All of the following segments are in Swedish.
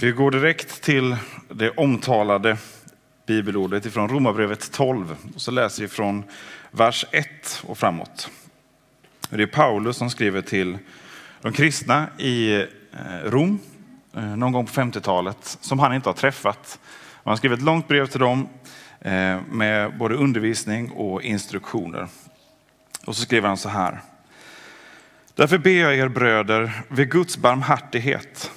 Vi går direkt till det omtalade bibelordet ifrån Romarbrevet 12. Och så läser vi från vers 1 och framåt. Det är Paulus som skriver till de kristna i eh, Rom eh, någon gång på 50-talet som han inte har träffat. Han skriver ett långt brev till dem eh, med både undervisning och instruktioner. Och så skriver han så här. Därför ber jag er bröder vid Guds barmhärtighet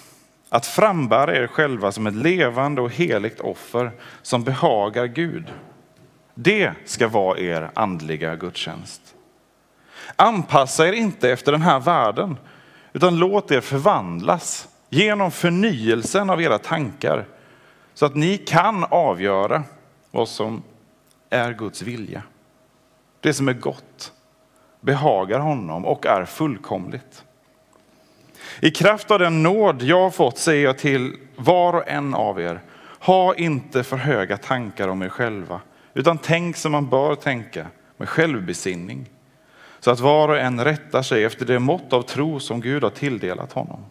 att frambära er själva som ett levande och heligt offer som behagar Gud. Det ska vara er andliga gudstjänst. Anpassa er inte efter den här världen, utan låt er förvandlas genom förnyelsen av era tankar så att ni kan avgöra vad som är Guds vilja. Det som är gott, behagar honom och är fullkomligt. I kraft av den nåd jag har fått säger jag till var och en av er, ha inte för höga tankar om er själva, utan tänk som man bör tänka med självbesinning, så att var och en rättar sig efter det mått av tro som Gud har tilldelat honom.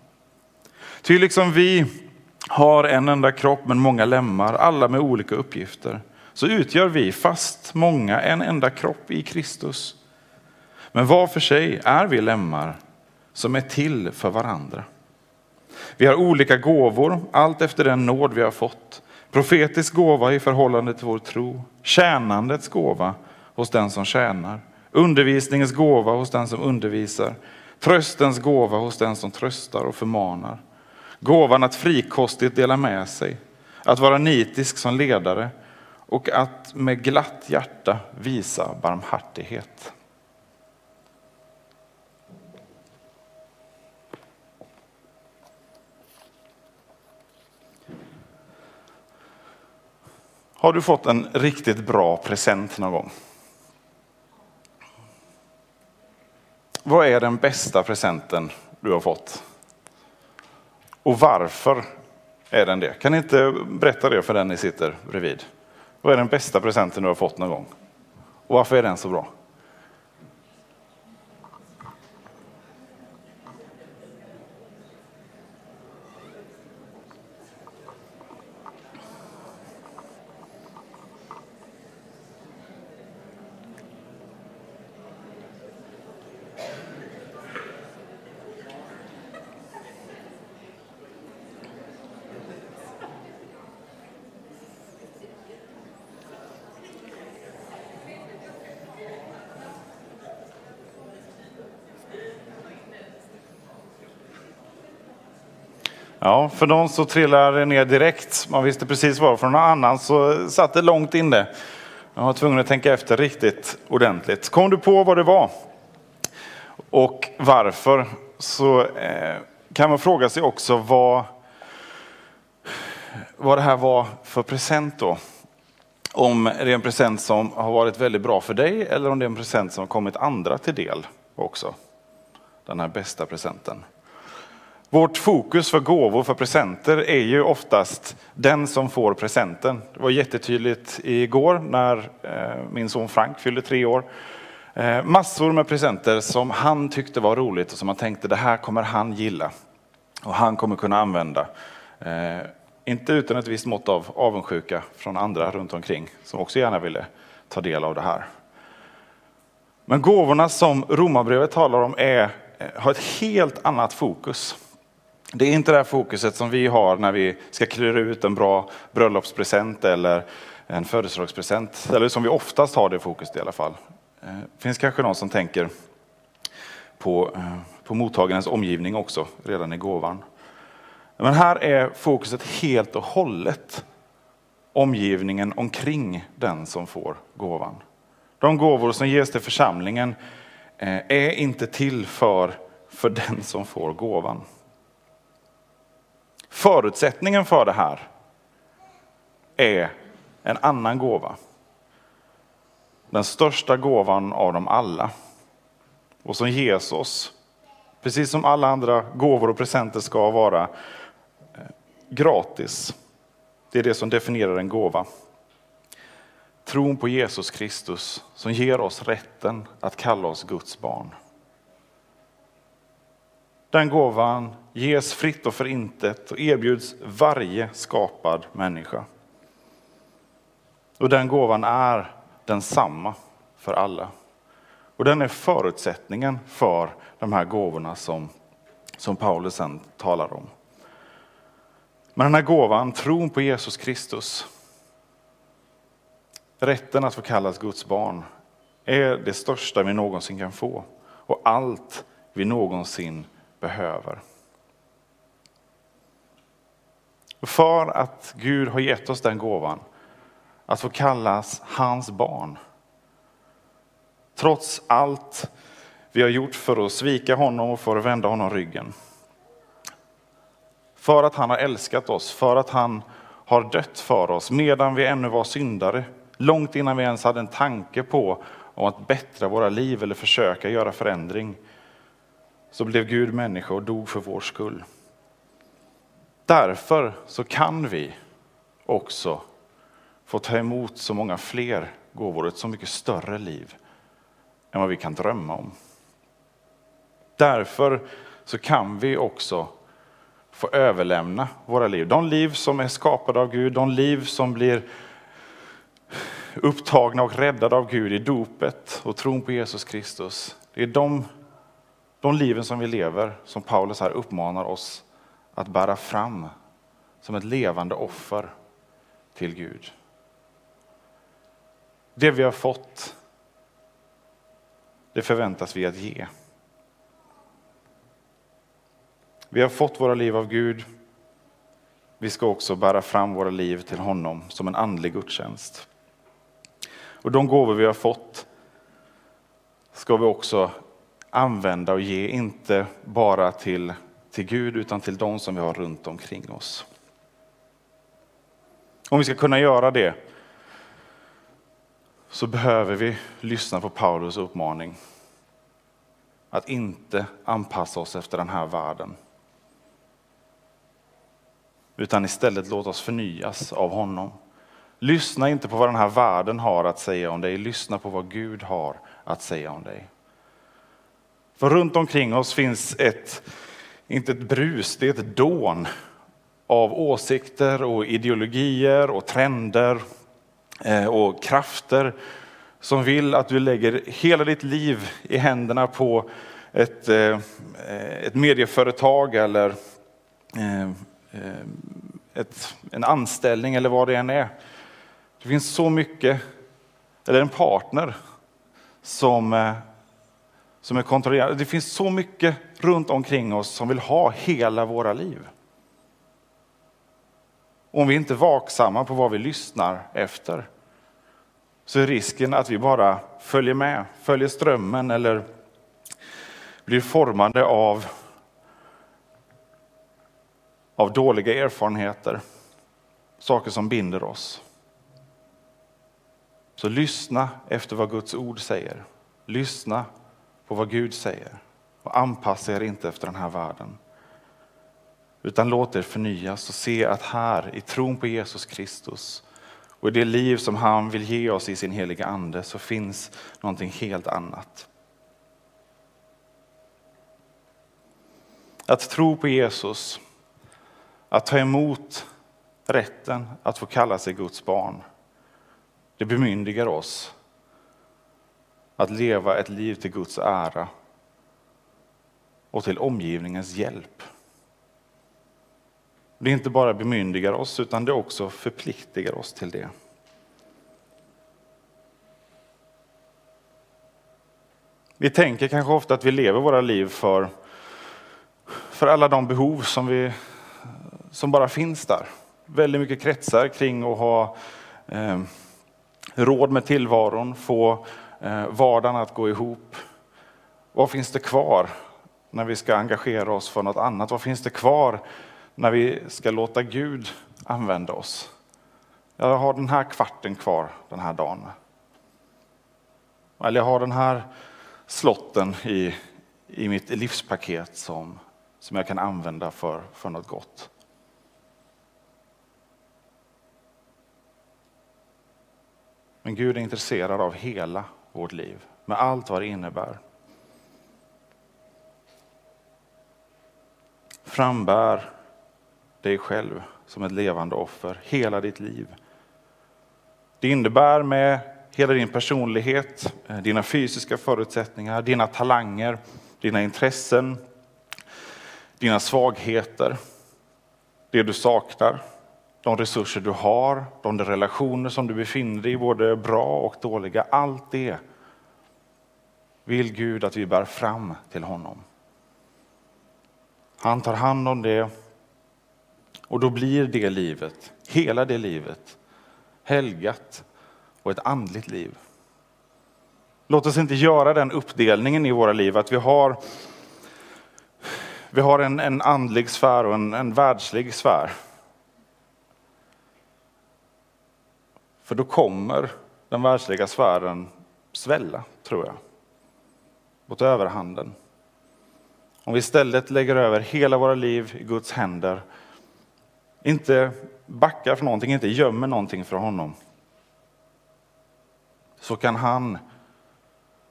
Ty liksom vi har en enda kropp men många lemmar, alla med olika uppgifter, så utgör vi fast många en enda kropp i Kristus. Men var för sig är vi lemmar som är till för varandra. Vi har olika gåvor, allt efter den nåd vi har fått. Profetisk gåva i förhållande till vår tro, tjänandets gåva hos den som tjänar, undervisningens gåva hos den som undervisar, tröstens gåva hos den som tröstar och förmanar. Gåvan att frikostigt dela med sig, att vara nitisk som ledare och att med glatt hjärta visa barmhärtighet. Har du fått en riktigt bra present någon gång? Vad är den bästa presenten du har fått? Och varför är den det? Kan ni inte berätta det för den ni sitter bredvid? Vad är den bästa presenten du har fått någon gång? Och varför är den så bra? Ja, för någon så trillar det ner direkt. Man visste precis var. för någon annan så satt det långt inne. Jag var tvungen att tänka efter riktigt ordentligt. Kom du på vad det var och varför så eh, kan man fråga sig också vad, vad det här var för present då. Om det är en present som har varit väldigt bra för dig eller om det är en present som har kommit andra till del också. Den här bästa presenten. Vårt fokus för gåvor, för presenter, är ju oftast den som får presenten. Det var jättetydligt igår när eh, min son Frank fyllde tre år. Eh, massor med presenter som han tyckte var roligt och som han tänkte det här kommer han gilla. Och han kommer kunna använda. Eh, inte utan ett visst mått av avundsjuka från andra runt omkring som också gärna ville ta del av det här. Men gåvorna som Romarbrevet talar om är, har ett helt annat fokus. Det är inte det här fokuset som vi har när vi ska klura ut en bra bröllopspresent eller en födelsedagspresent. Eller som vi oftast har det fokuset i alla fall. Eh, det finns kanske någon som tänker på, eh, på mottagarens omgivning också, redan i gåvan. Men här är fokuset helt och hållet omgivningen omkring den som får gåvan. De gåvor som ges till församlingen eh, är inte till för för den som får gåvan. Förutsättningen för det här är en annan gåva. Den största gåvan av dem alla. Och som Jesus, precis som alla andra gåvor och presenter ska vara, eh, gratis. Det är det som definierar en gåva. Tron på Jesus Kristus som ger oss rätten att kalla oss Guds barn. Den gåvan ges fritt och för intet och erbjuds varje skapad människa. Och den gåvan är densamma för alla. Och den är förutsättningen för de här gåvorna som, som Paulus sen talar om. Men den här gåvan, tron på Jesus Kristus, rätten att få kallas Guds barn, är det största vi någonsin kan få och allt vi någonsin behöver. För att Gud har gett oss den gåvan, att få kallas hans barn. Trots allt vi har gjort för att svika honom och för att vända honom ryggen. För att han har älskat oss, för att han har dött för oss medan vi ännu var syndare. Långt innan vi ens hade en tanke på om att bättra våra liv eller försöka göra förändring. Så blev Gud människa och dog för vår skull. Därför så kan vi också få ta emot så många fler gåvor, ett så mycket större liv än vad vi kan drömma om. Därför så kan vi också få överlämna våra liv. De liv som är skapade av Gud, de liv som blir upptagna och räddade av Gud i dopet och tron på Jesus Kristus. Det är de, de liven som vi lever som Paulus här uppmanar oss att bära fram som ett levande offer till Gud. Det vi har fått, det förväntas vi att ge. Vi har fått våra liv av Gud. Vi ska också bära fram våra liv till honom som en andlig gudstjänst. Och de gåvor vi har fått ska vi också använda och ge, inte bara till, till Gud utan till de som vi har runt omkring oss. Om vi ska kunna göra det så behöver vi lyssna på Paulus uppmaning att inte anpassa oss efter den här världen. Utan istället låta oss förnyas av honom. Lyssna inte på vad den här världen har att säga om dig, lyssna på vad Gud har att säga om dig. För runt omkring oss finns ett, inte ett brus, det är ett dån av åsikter och ideologier och trender eh, och krafter som vill att du lägger hela ditt liv i händerna på ett, eh, ett medieföretag eller eh, ett, en anställning eller vad det än är. Det finns så mycket, eller en partner som, som är kontrollerande. Det finns så mycket runt omkring oss som vill ha hela våra liv om vi inte är vaksamma på vad vi lyssnar efter så är risken att vi bara följer med, följer strömmen eller blir formade av, av dåliga erfarenheter, saker som binder oss. Så lyssna efter vad Guds ord säger. Lyssna på vad Gud säger och anpassa er inte efter den här världen. Utan låt er förnyas och se att här i tron på Jesus Kristus och i det liv som han vill ge oss i sin heliga ande så finns någonting helt annat. Att tro på Jesus, att ta emot rätten att få kalla sig Guds barn, det bemyndigar oss att leva ett liv till Guds ära och till omgivningens hjälp. Det inte bara bemyndigar oss utan det också förpliktigar oss till det. Vi tänker kanske ofta att vi lever våra liv för, för alla de behov som, vi, som bara finns där. Väldigt mycket kretsar kring att ha eh, råd med tillvaron, få Eh, vardagen att gå ihop. Vad finns det kvar? när vi ska engagera oss för något annat? Vad finns det kvar när vi ska låta Gud använda oss? Jag har den här kvarten kvar den här dagen. Eller jag har den här slotten i, i mitt livspaket som, som jag kan använda för, för något gott. Men Gud är intresserad av hela vårt liv, med allt vad det innebär. Frambär dig själv som ett levande offer hela ditt liv. Det innebär med hela din personlighet, eh, dina fysiska förutsättningar, dina talanger, dina intressen, dina svagheter, det du saknar, de resurser du har, de relationer som du befinner dig i, både bra och dåliga. Allt det vill Gud att vi bär fram till honom. Han tar hand om det och då blir det livet, hela det livet, helgat och ett andligt liv. Låt oss inte göra den uppdelningen i våra liv att vi har, vi har en, en andlig sfär och en, en världslig sfär. För då kommer den världsliga sfären svälla, tror jag, mot överhanden. Om vi istället lägger över hela våra liv i Guds händer, inte backar för någonting, inte gömmer någonting för honom, så kan han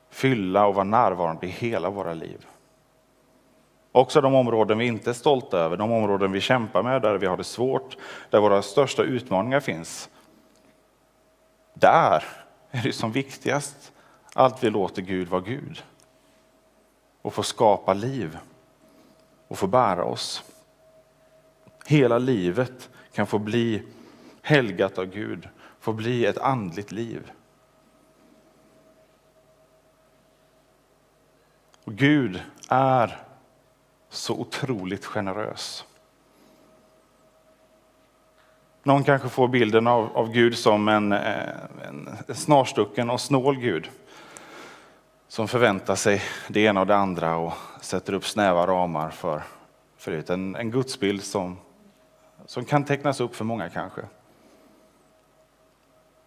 fylla och vara närvarande i hela våra liv. Också de områden vi inte är stolta över, de områden vi kämpar med, där vi har det svårt, där våra största utmaningar finns. Där är det som viktigast att vi låter Gud vara Gud och få skapa liv och få bära oss. Hela livet kan få bli helgat av Gud, få bli ett andligt liv. Och Gud är så otroligt generös. Någon kanske får bilden av, av Gud som en, eh, en snarstucken och snål Gud som förväntar sig det ena och det andra och sätter upp snäva ramar för, för det. En, en gudsbild som, som kan tecknas upp för många kanske.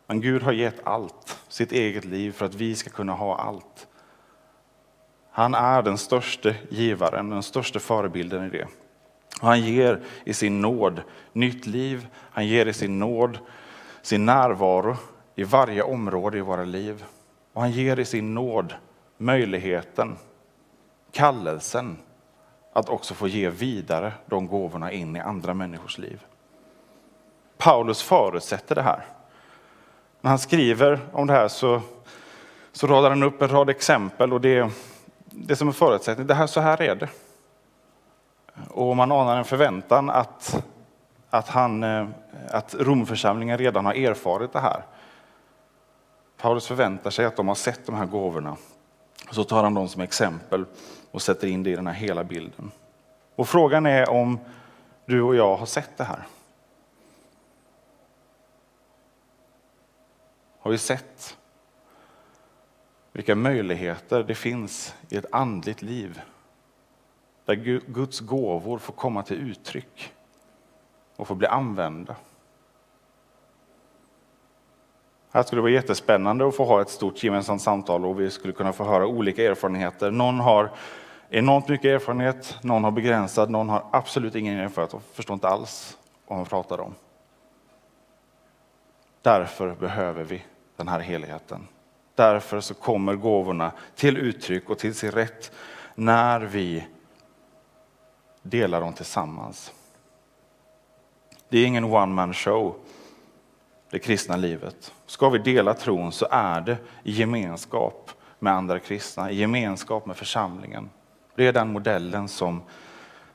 Men Gud har gett allt, sitt eget liv, för att vi ska kunna ha allt. Han är den största givaren, den största förebilden i det. Och han ger i sin nåd nytt liv, han ger i sin nåd sin närvaro i varje område i våra liv. Och han ger i sin nåd möjligheten, kallelsen att också få ge vidare de gåvorna in i andra människors liv. Paulus förutsätter det här. När han skriver om det här så, så radar han upp en rad exempel och det, det som är förutsättning, det här, så här är det. Och man anar en förväntan att, att, han, eh, att Romförsamlingen redan har erfarit det här. Paulus förväntar sig att de har sett de här gåvorna så tar han dem som exempel och sätter in det i den här hela bilden. Och frågan är om du och jag har sett det här. Har vi sett vilka möjligheter det finns i ett andligt liv där Guds gåvor får komma till uttryck och få bli använda? Här skulle det vara jättespännande att få ha ett stort gemensamt samtal och vi skulle kunna få höra olika erfarenheter. Någon har enormt mycket erfarenhet, någon har begränsad, någon har absolut ingen erfarenhet och förstår inte alls vad man pratar om. Därför behöver vi den här helheten. Därför så kommer gåvorna till uttryck och till sin rätt när vi delar dem tillsammans. Det är ingen one man show det kristna livet. Ska vi dela tron så är det i gemenskap med andra kristna, i gemenskap med församlingen. Det är den modellen som,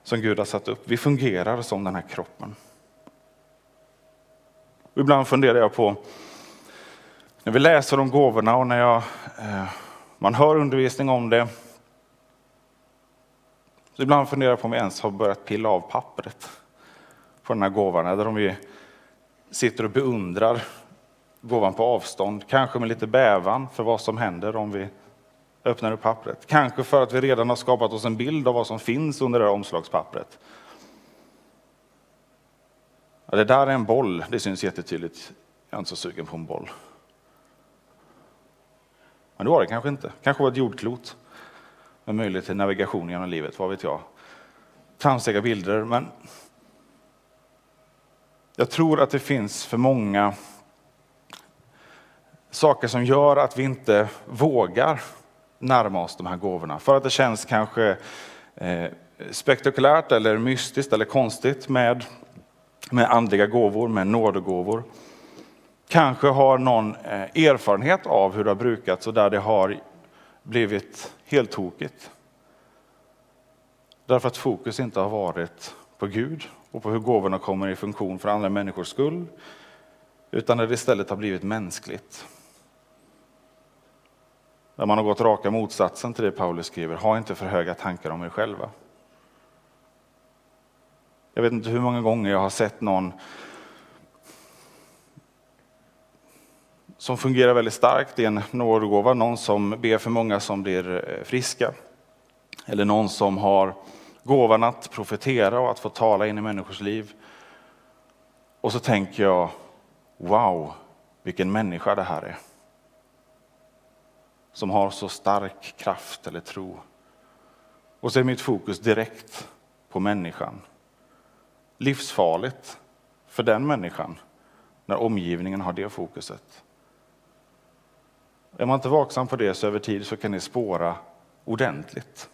som Gud har satt upp. Vi fungerar som den här kroppen. Ibland funderar jag på, när vi läser om gåvorna och när jag, eh, man hör undervisning om det, så ibland funderar jag på om vi ens har börjat pilla av pappret på den här gåvan, eller om vi sitter och beundrar gåvan på avstånd, kanske med lite bävan för vad som händer om vi öppnar upp pappret. Kanske för att vi redan har skapat oss en bild av vad som finns under det här omslagspappret. Ja, det där är en boll, det syns jättetydligt. Jag är inte så sugen på en boll. Men det var det kanske inte. Kanske var ett jordklot med möjlighet till navigation genom livet, vad vet jag. Tramsiga bilder, men jag tror att det finns för många saker som gör att vi inte vågar närma oss de här gåvorna. För att det känns kanske eh, spektakulärt eller mystiskt eller konstigt med, med andliga gåvor, med nådegåvor. Kanske har någon eh, erfarenhet av hur det har brukats och där det har blivit helt tokigt. Därför att fokus inte har varit på Gud och på hur gåvorna kommer i funktion för andra människors skull, utan där det istället har blivit mänskligt. Där man har gått raka motsatsen till det Paulus skriver, ha inte för höga tankar om er själva. Jag vet inte hur många gånger jag har sett någon som fungerar väldigt starkt i en nådegåva, någon som ber för många som blir eh, friska. Eller någon som har gåvan att profetera och att få tala in i människors liv. Och så tänker jag, wow, vilken människa det här är. Som har så stark kraft eller tro. Och så är mitt fokus direkt på människan. Livsfarligt för den människan när omgivningen har det fokuset. Är man inte vaksam på det så över tid så kan det spåra ordentligt.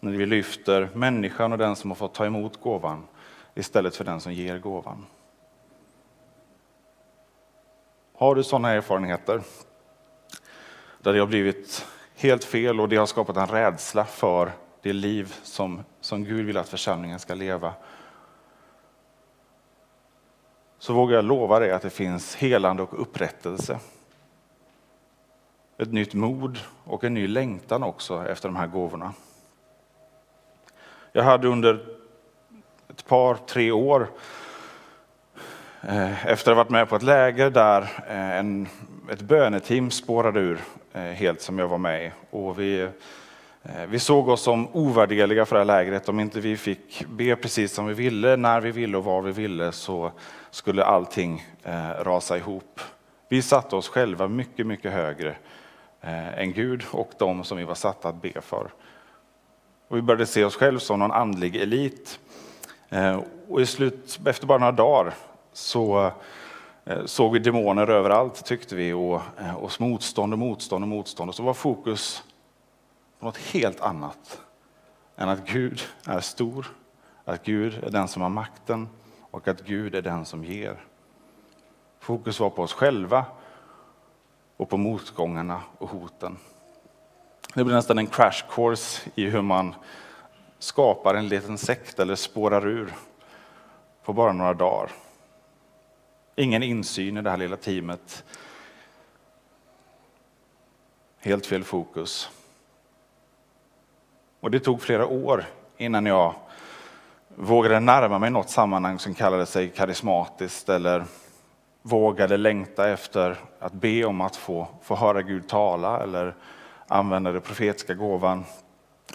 När vi lyfter människan och den som har fått ta emot gåvan istället för den som ger gåvan. Har du sådana erfarenheter där det har blivit helt fel och det har skapat en rädsla för det liv som, som Gud vill att församlingen ska leva så vågar jag lova dig att det finns helande och upprättelse ett nytt mod och en ny längtan också efter de här gåvorna. Jag hade under ett par, tre år eh, efter att ha varit med på ett läger där eh, en, ett böneteam spårade ur eh, helt som jag var med i. Och vi, vi såg oss som ovärdeliga för det här lägret. Om inte vi fick be precis som vi ville, när vi ville och var vi ville så skulle allting rasa ihop. Vi satte oss själva mycket, mycket högre Eh, en Gud och de som vi var satta att be för. Och vi började se oss själva som någon andlig elit. Eh, och i slut, efter bara några dagar så eh, såg vi demoner överallt tyckte vi och, och motstånd och motstånd och motstånd. Och så var fokus på något helt annat än att Gud är stor, att Gud är den som har makten och att Gud är den som ger. Fokus var på oss själva och på motgångarna och hoten. Det blir nästan en crash course i hur man skapar en liten sekt eller spårar ur på bara några dagar. Ingen insyn i det här lilla teamet. Helt fel fokus. Och det tog flera år innan jag vågade närma mig något sammanhang som kallade sig karismatiskt eller vågade längta efter att be om att få, få höra Gud tala eller använda den profetiska gåvan.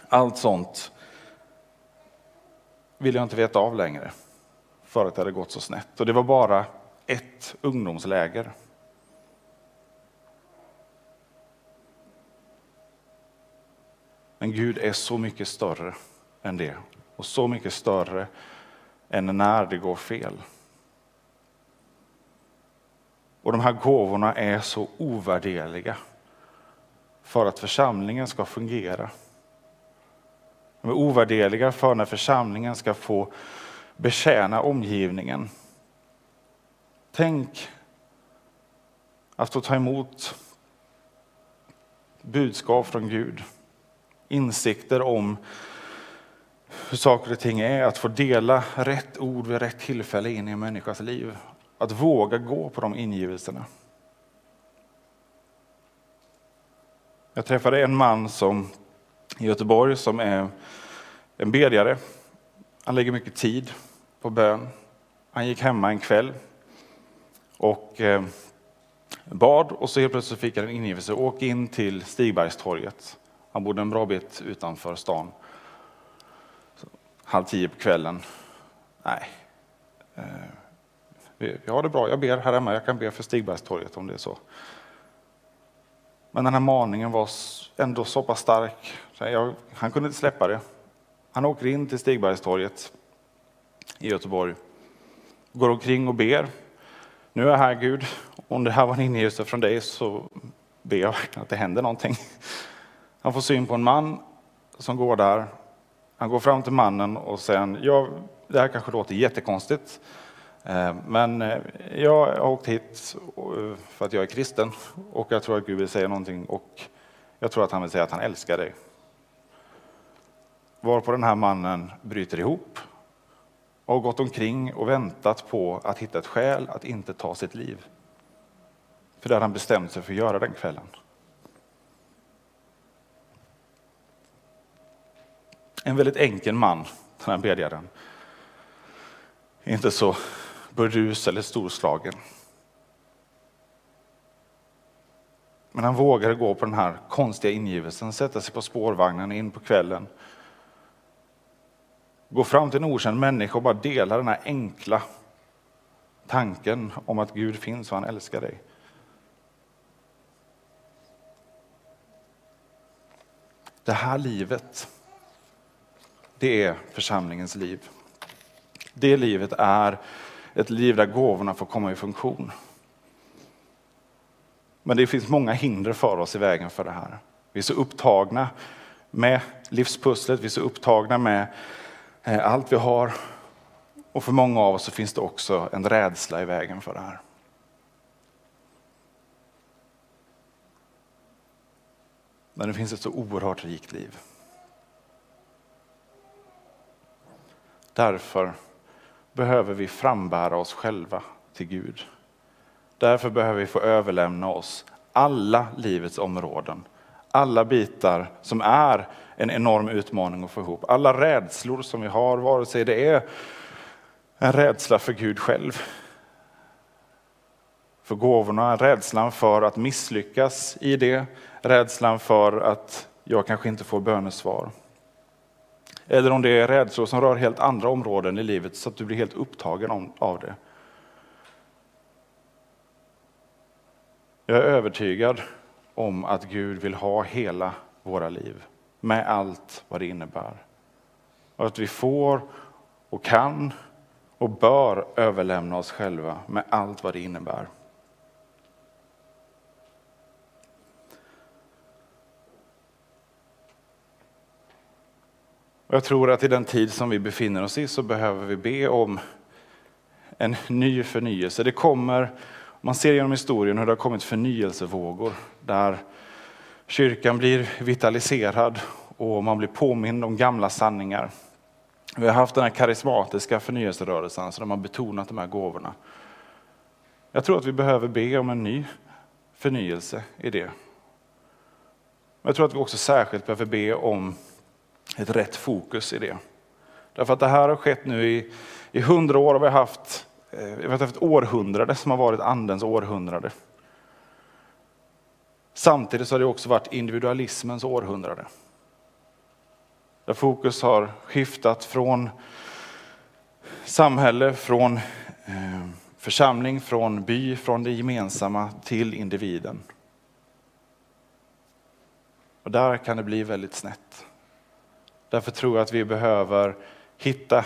Allt sånt ville jag inte veta av längre för att det hade gått så snett. Och det var bara ett ungdomsläger. Men Gud är så mycket större än det och så mycket större än när det går fel. Och de här gåvorna är så ovärdeliga för att församlingen ska fungera. De är ovärdeliga för när församlingen ska få betjäna omgivningen. Tänk att få ta emot budskap från Gud, insikter om hur saker och ting är, att få dela rätt ord vid rätt tillfälle in i en människas liv. Att våga gå på de ingivelserna. Jag träffade en man som, i Göteborg som är en bedjare. Han lägger mycket tid på bön. Han gick hemma en kväll och eh, bad och så helt plötsligt fick han en ingivelse. Åk in till Stigbergstorget. Han bodde en bra bit utanför stan. Så, halv tio på kvällen. Nej. Eh, vi, vi har det bra. Jag ber här hemma. Jag kan be för Stigbergstorget om det är så. Men den här maningen var ändå så pass stark. Så jag, han kunde inte släppa det. Han åker in till Stigbergstorget i Göteborg. Går omkring och ber. Nu är jag här Gud. Om det här var en ingivelse från dig så ber jag verkligen att det händer någonting. Han får syn på en man som går där. Han går fram till mannen och säger, ja, det här kanske låter jättekonstigt, Eh, men eh, jag har åkt hit eh, för att jag är kristen och jag tror att Gud vill säga någonting och jag tror att han vill säga att han älskar dig. Varpå den här mannen bryter ihop och har gått omkring och väntat på att hitta ett skäl att inte ta sitt liv. För det hade han bestämt sig för att göra den kvällen. En väldigt enkel man, den här bedjaren. Inte så burdus eller storslagen. Men han vågade gå på den här konstiga ingivelsen, sätta sig på spårvagnen in på kvällen. Gå fram till en okänd människa och bara dela den här enkla tanken om att Gud finns och han älskar dig. Det här livet, det är församlingens liv. Det livet är ett liv där gåvorna får komma i funktion. Men det finns många hinder för oss i vägen för det här. Vi är så upptagna med livspusslet, vi är så upptagna med eh, allt vi har. Och för många av oss så finns det också en rädsla i vägen för det här. Men det finns ett så oerhört rikt liv. Därför behöver vi frambära oss själva till Gud. Därför behöver vi få överlämna oss alla livets områden. Alla bitar som är en enorm utmaning att få ihop. Alla rädslor som vi har, vare sig det är en rädsla för Gud själv, för gåvorna, rädslan för att misslyckas i det, rädslan för att jag kanske inte får bönesvar. Eller om det är rädslor som rör helt andra områden i livet så att du blir helt upptagen av det. Jag är övertygad om att Gud vill ha hela våra liv med allt vad det innebär. Och att vi får och kan och bör överlämna oss själva med allt vad det innebär. Och jag tror att i den tid som vi befinner oss i så behöver vi be om en ny förnyelse. Det kommer, man ser genom historien hur det har kommit förnyelsevågor där kyrkan blir vitaliserad och man blir påmind om gamla sanningar. Vi har haft den här karismatiska förnyelserörelsen så de har betonat de här gåvorna. Jag tror att vi behöver be om en ny förnyelse i det. Jag tror att vi också särskilt behöver be om ett rätt fokus i det. Därför att det här har skett nu i, i hundra år. Har vi, haft, eh, vi har haft ett århundrade som har varit andens århundrade. Samtidigt så har det också varit individualismens århundrade. Där fokus har skiftat från samhälle, från eh, församling, från by, från det gemensamma till individen. Och där kan det bli väldigt snett. Därför tror jag att vi behöver hitta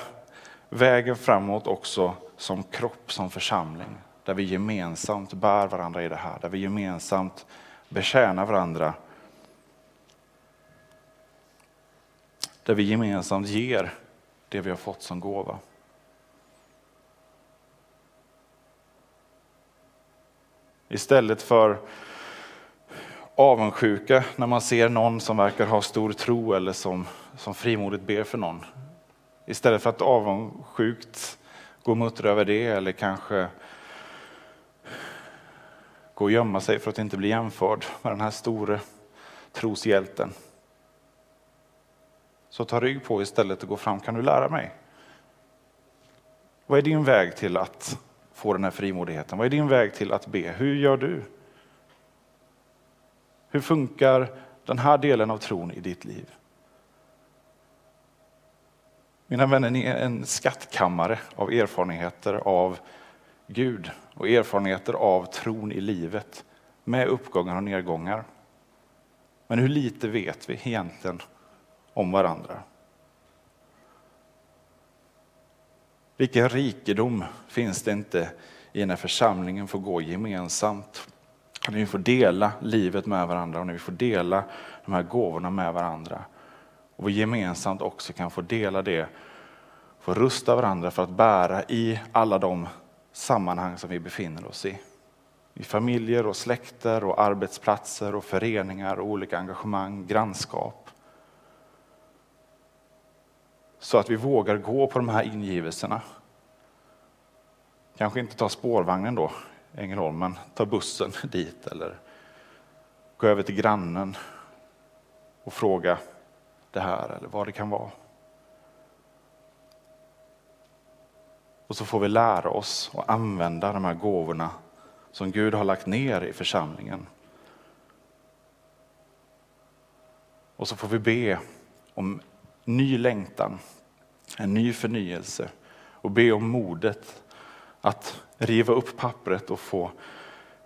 vägen framåt också som kropp, som församling. Där vi gemensamt bär varandra i det här, där vi gemensamt betjänar varandra. Där vi gemensamt ger det vi har fått som gåva. Istället för avundsjuka när man ser någon som verkar ha stor tro eller som, som frimodigt ber för någon. Istället för att avundsjukt gå och muttra över det eller kanske gå och gömma sig för att inte bli jämförd med den här store troshjälten. Så ta rygg på istället och gå fram. Kan du lära mig? Vad är din väg till att få den här frimodigheten? Vad är din väg till att be? Hur gör du? Hur funkar den här delen av tron i ditt liv? Mina vänner, ni är en skattkammare av erfarenheter av Gud och erfarenheter av tron i livet med uppgångar och nedgångar. Men hur lite vet vi egentligen om varandra? Vilken rikedom finns det inte i när församlingen får gå gemensamt. När vi får dela livet med varandra och när vi får dela de här gåvorna med varandra. Och vi gemensamt också kan få dela det, få rusta varandra för att bära i alla de sammanhang som vi befinner oss i. I familjer och släkter och arbetsplatser och föreningar och olika engagemang, grannskap. Så att vi vågar gå på de här ingivelserna. Kanske inte ta spårvagnen då, Ängelholm, men ta bussen dit eller gå över till grannen och fråga det här eller vad det kan vara. Och så får vi lära oss att använda de här gåvorna som Gud har lagt ner i församlingen. Och så får vi be om ny längtan, en ny förnyelse och be om modet att riva upp pappret och få,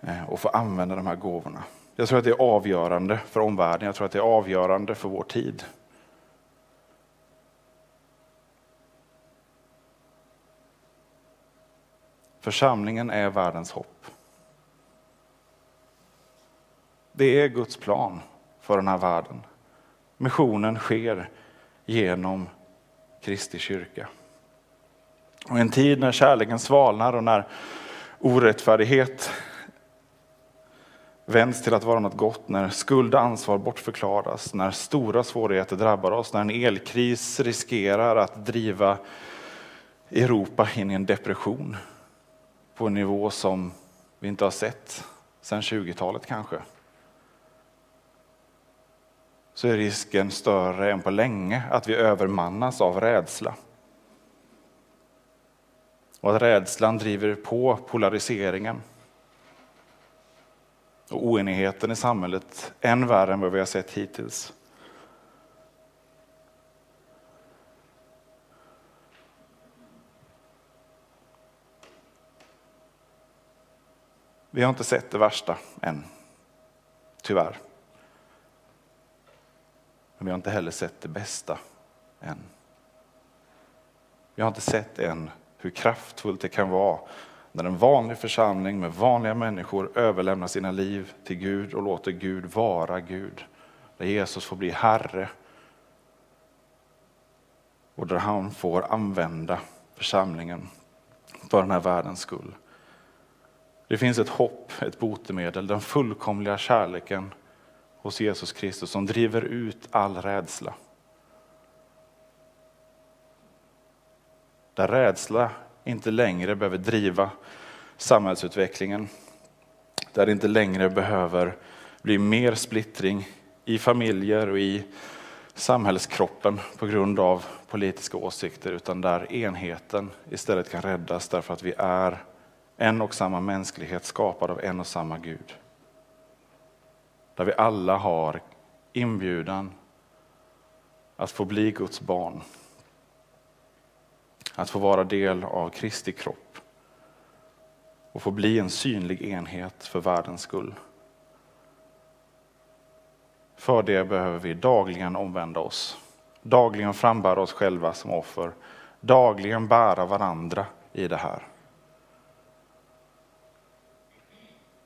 eh, och få använda de här gåvorna. Jag tror att det är avgörande för omvärlden, jag tror att det är avgörande för vår tid. Församlingen är världens hopp. Det är Guds plan för den här världen. Missionen sker genom Kristi kyrka. Och en tid när kärleken svalnar och när orättfärdighet vänds till att vara något gott, när skuld och ansvar bortförklaras, när stora svårigheter drabbar oss, när en elkris riskerar att driva Europa in i en depression på en nivå som vi inte har sett sedan 20-talet kanske. Så är risken större än på länge att vi övermannas av rädsla. Och att rädslan driver på polariseringen. Och oenigheten i samhället än värre än vad vi har sett hittills. Vi har inte sett det värsta än, tyvärr. Men vi har inte heller sett det bästa än. Vi har inte sett än hur kraftfullt det kan vara när en vanlig församling med vanliga människor överlämnar sina liv till Gud och låter Gud vara Gud. Där Jesus får bli Herre och där han får använda församlingen för den här världens skull. Det finns ett hopp, ett botemedel, den fullkomliga kärleken hos Jesus Kristus som driver ut all rädsla. Där rädsla inte längre behöver driva samhällsutvecklingen. Där det inte längre behöver bli mer splittring i familjer och i samhällskroppen på grund av politiska åsikter, utan där enheten istället kan räddas därför att vi är en och samma mänsklighet skapad av en och samma Gud. Där vi alla har inbjudan att få bli Guds barn att få vara del av Kristi kropp och få bli en synlig enhet för världens skull. För det behöver vi dagligen omvända oss, dagligen frambära oss själva som offer, dagligen bära varandra i det här.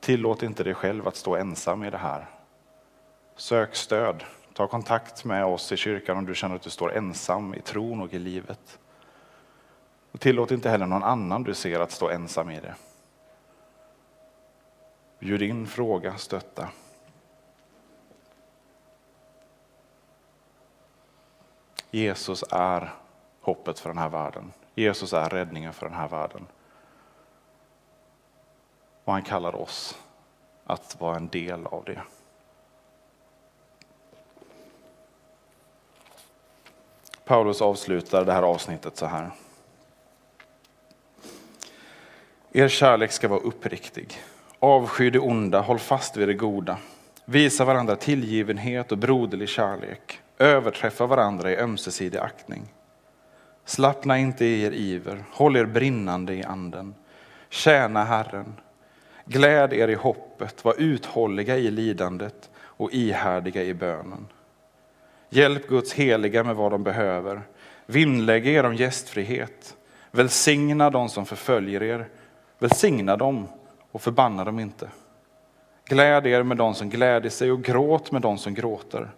Tillåt inte dig själv att stå ensam i det här. Sök stöd. Ta kontakt med oss i kyrkan om du känner att du står ensam i tron och i livet. Och tillåt inte heller någon annan du ser att stå ensam i det. Bjud in, fråga, stötta. Jesus är hoppet för den här världen. Jesus är räddningen för den här världen. Och han kallar oss att vara en del av det. Paulus avslutar det här avsnittet så här. Er kärlek ska vara uppriktig. Avsky det onda, håll fast vid det goda. Visa varandra tillgivenhet och broderlig kärlek. Överträffa varandra i ömsesidig aktning. Slappna inte i er iver, håll er brinnande i anden. Tjäna Herren. Gläd er i hoppet, var uthålliga i lidandet och ihärdiga i bönen. Hjälp Guds heliga med vad de behöver. Vinnlägg er om gästfrihet. Välsigna dem som förföljer er. Välsigna dem och förbanna dem inte. Gläd er med dem som gläder sig och gråt med dem som gråter.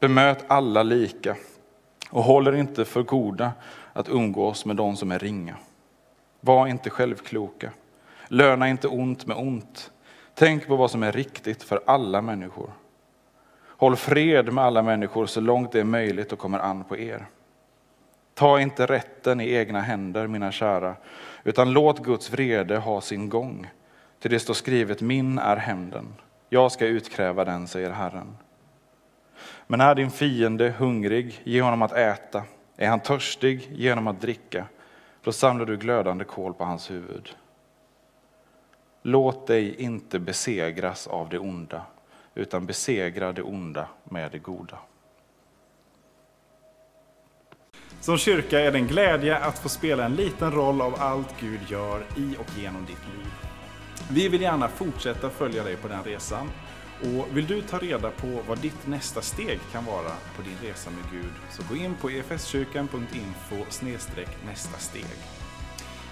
Bemöt alla lika och håll er inte för goda att umgås med dem som är ringa. Var inte självkloka. Löna inte ont med ont. Tänk på vad som är riktigt för alla människor. Håll fred med alla människor så långt det är möjligt och kommer an på er. Ta inte rätten i egna händer, mina kära, utan låt Guds vrede ha sin gång. Till det står skrivet, min är hämnden, jag ska utkräva den, säger Herren. Men är din fiende hungrig, ge honom att äta. Är han törstig, ge honom att dricka. Då samlar du glödande kol på hans huvud. Låt dig inte besegras av det onda, utan besegra det onda med det goda. Som kyrka är det en glädje att få spela en liten roll av allt Gud gör i och genom ditt liv. Vi vill gärna fortsätta följa dig på den resan. Och vill du ta reda på vad ditt nästa steg kan vara på din resa med Gud så gå in på efskyrkan.info nästa steg.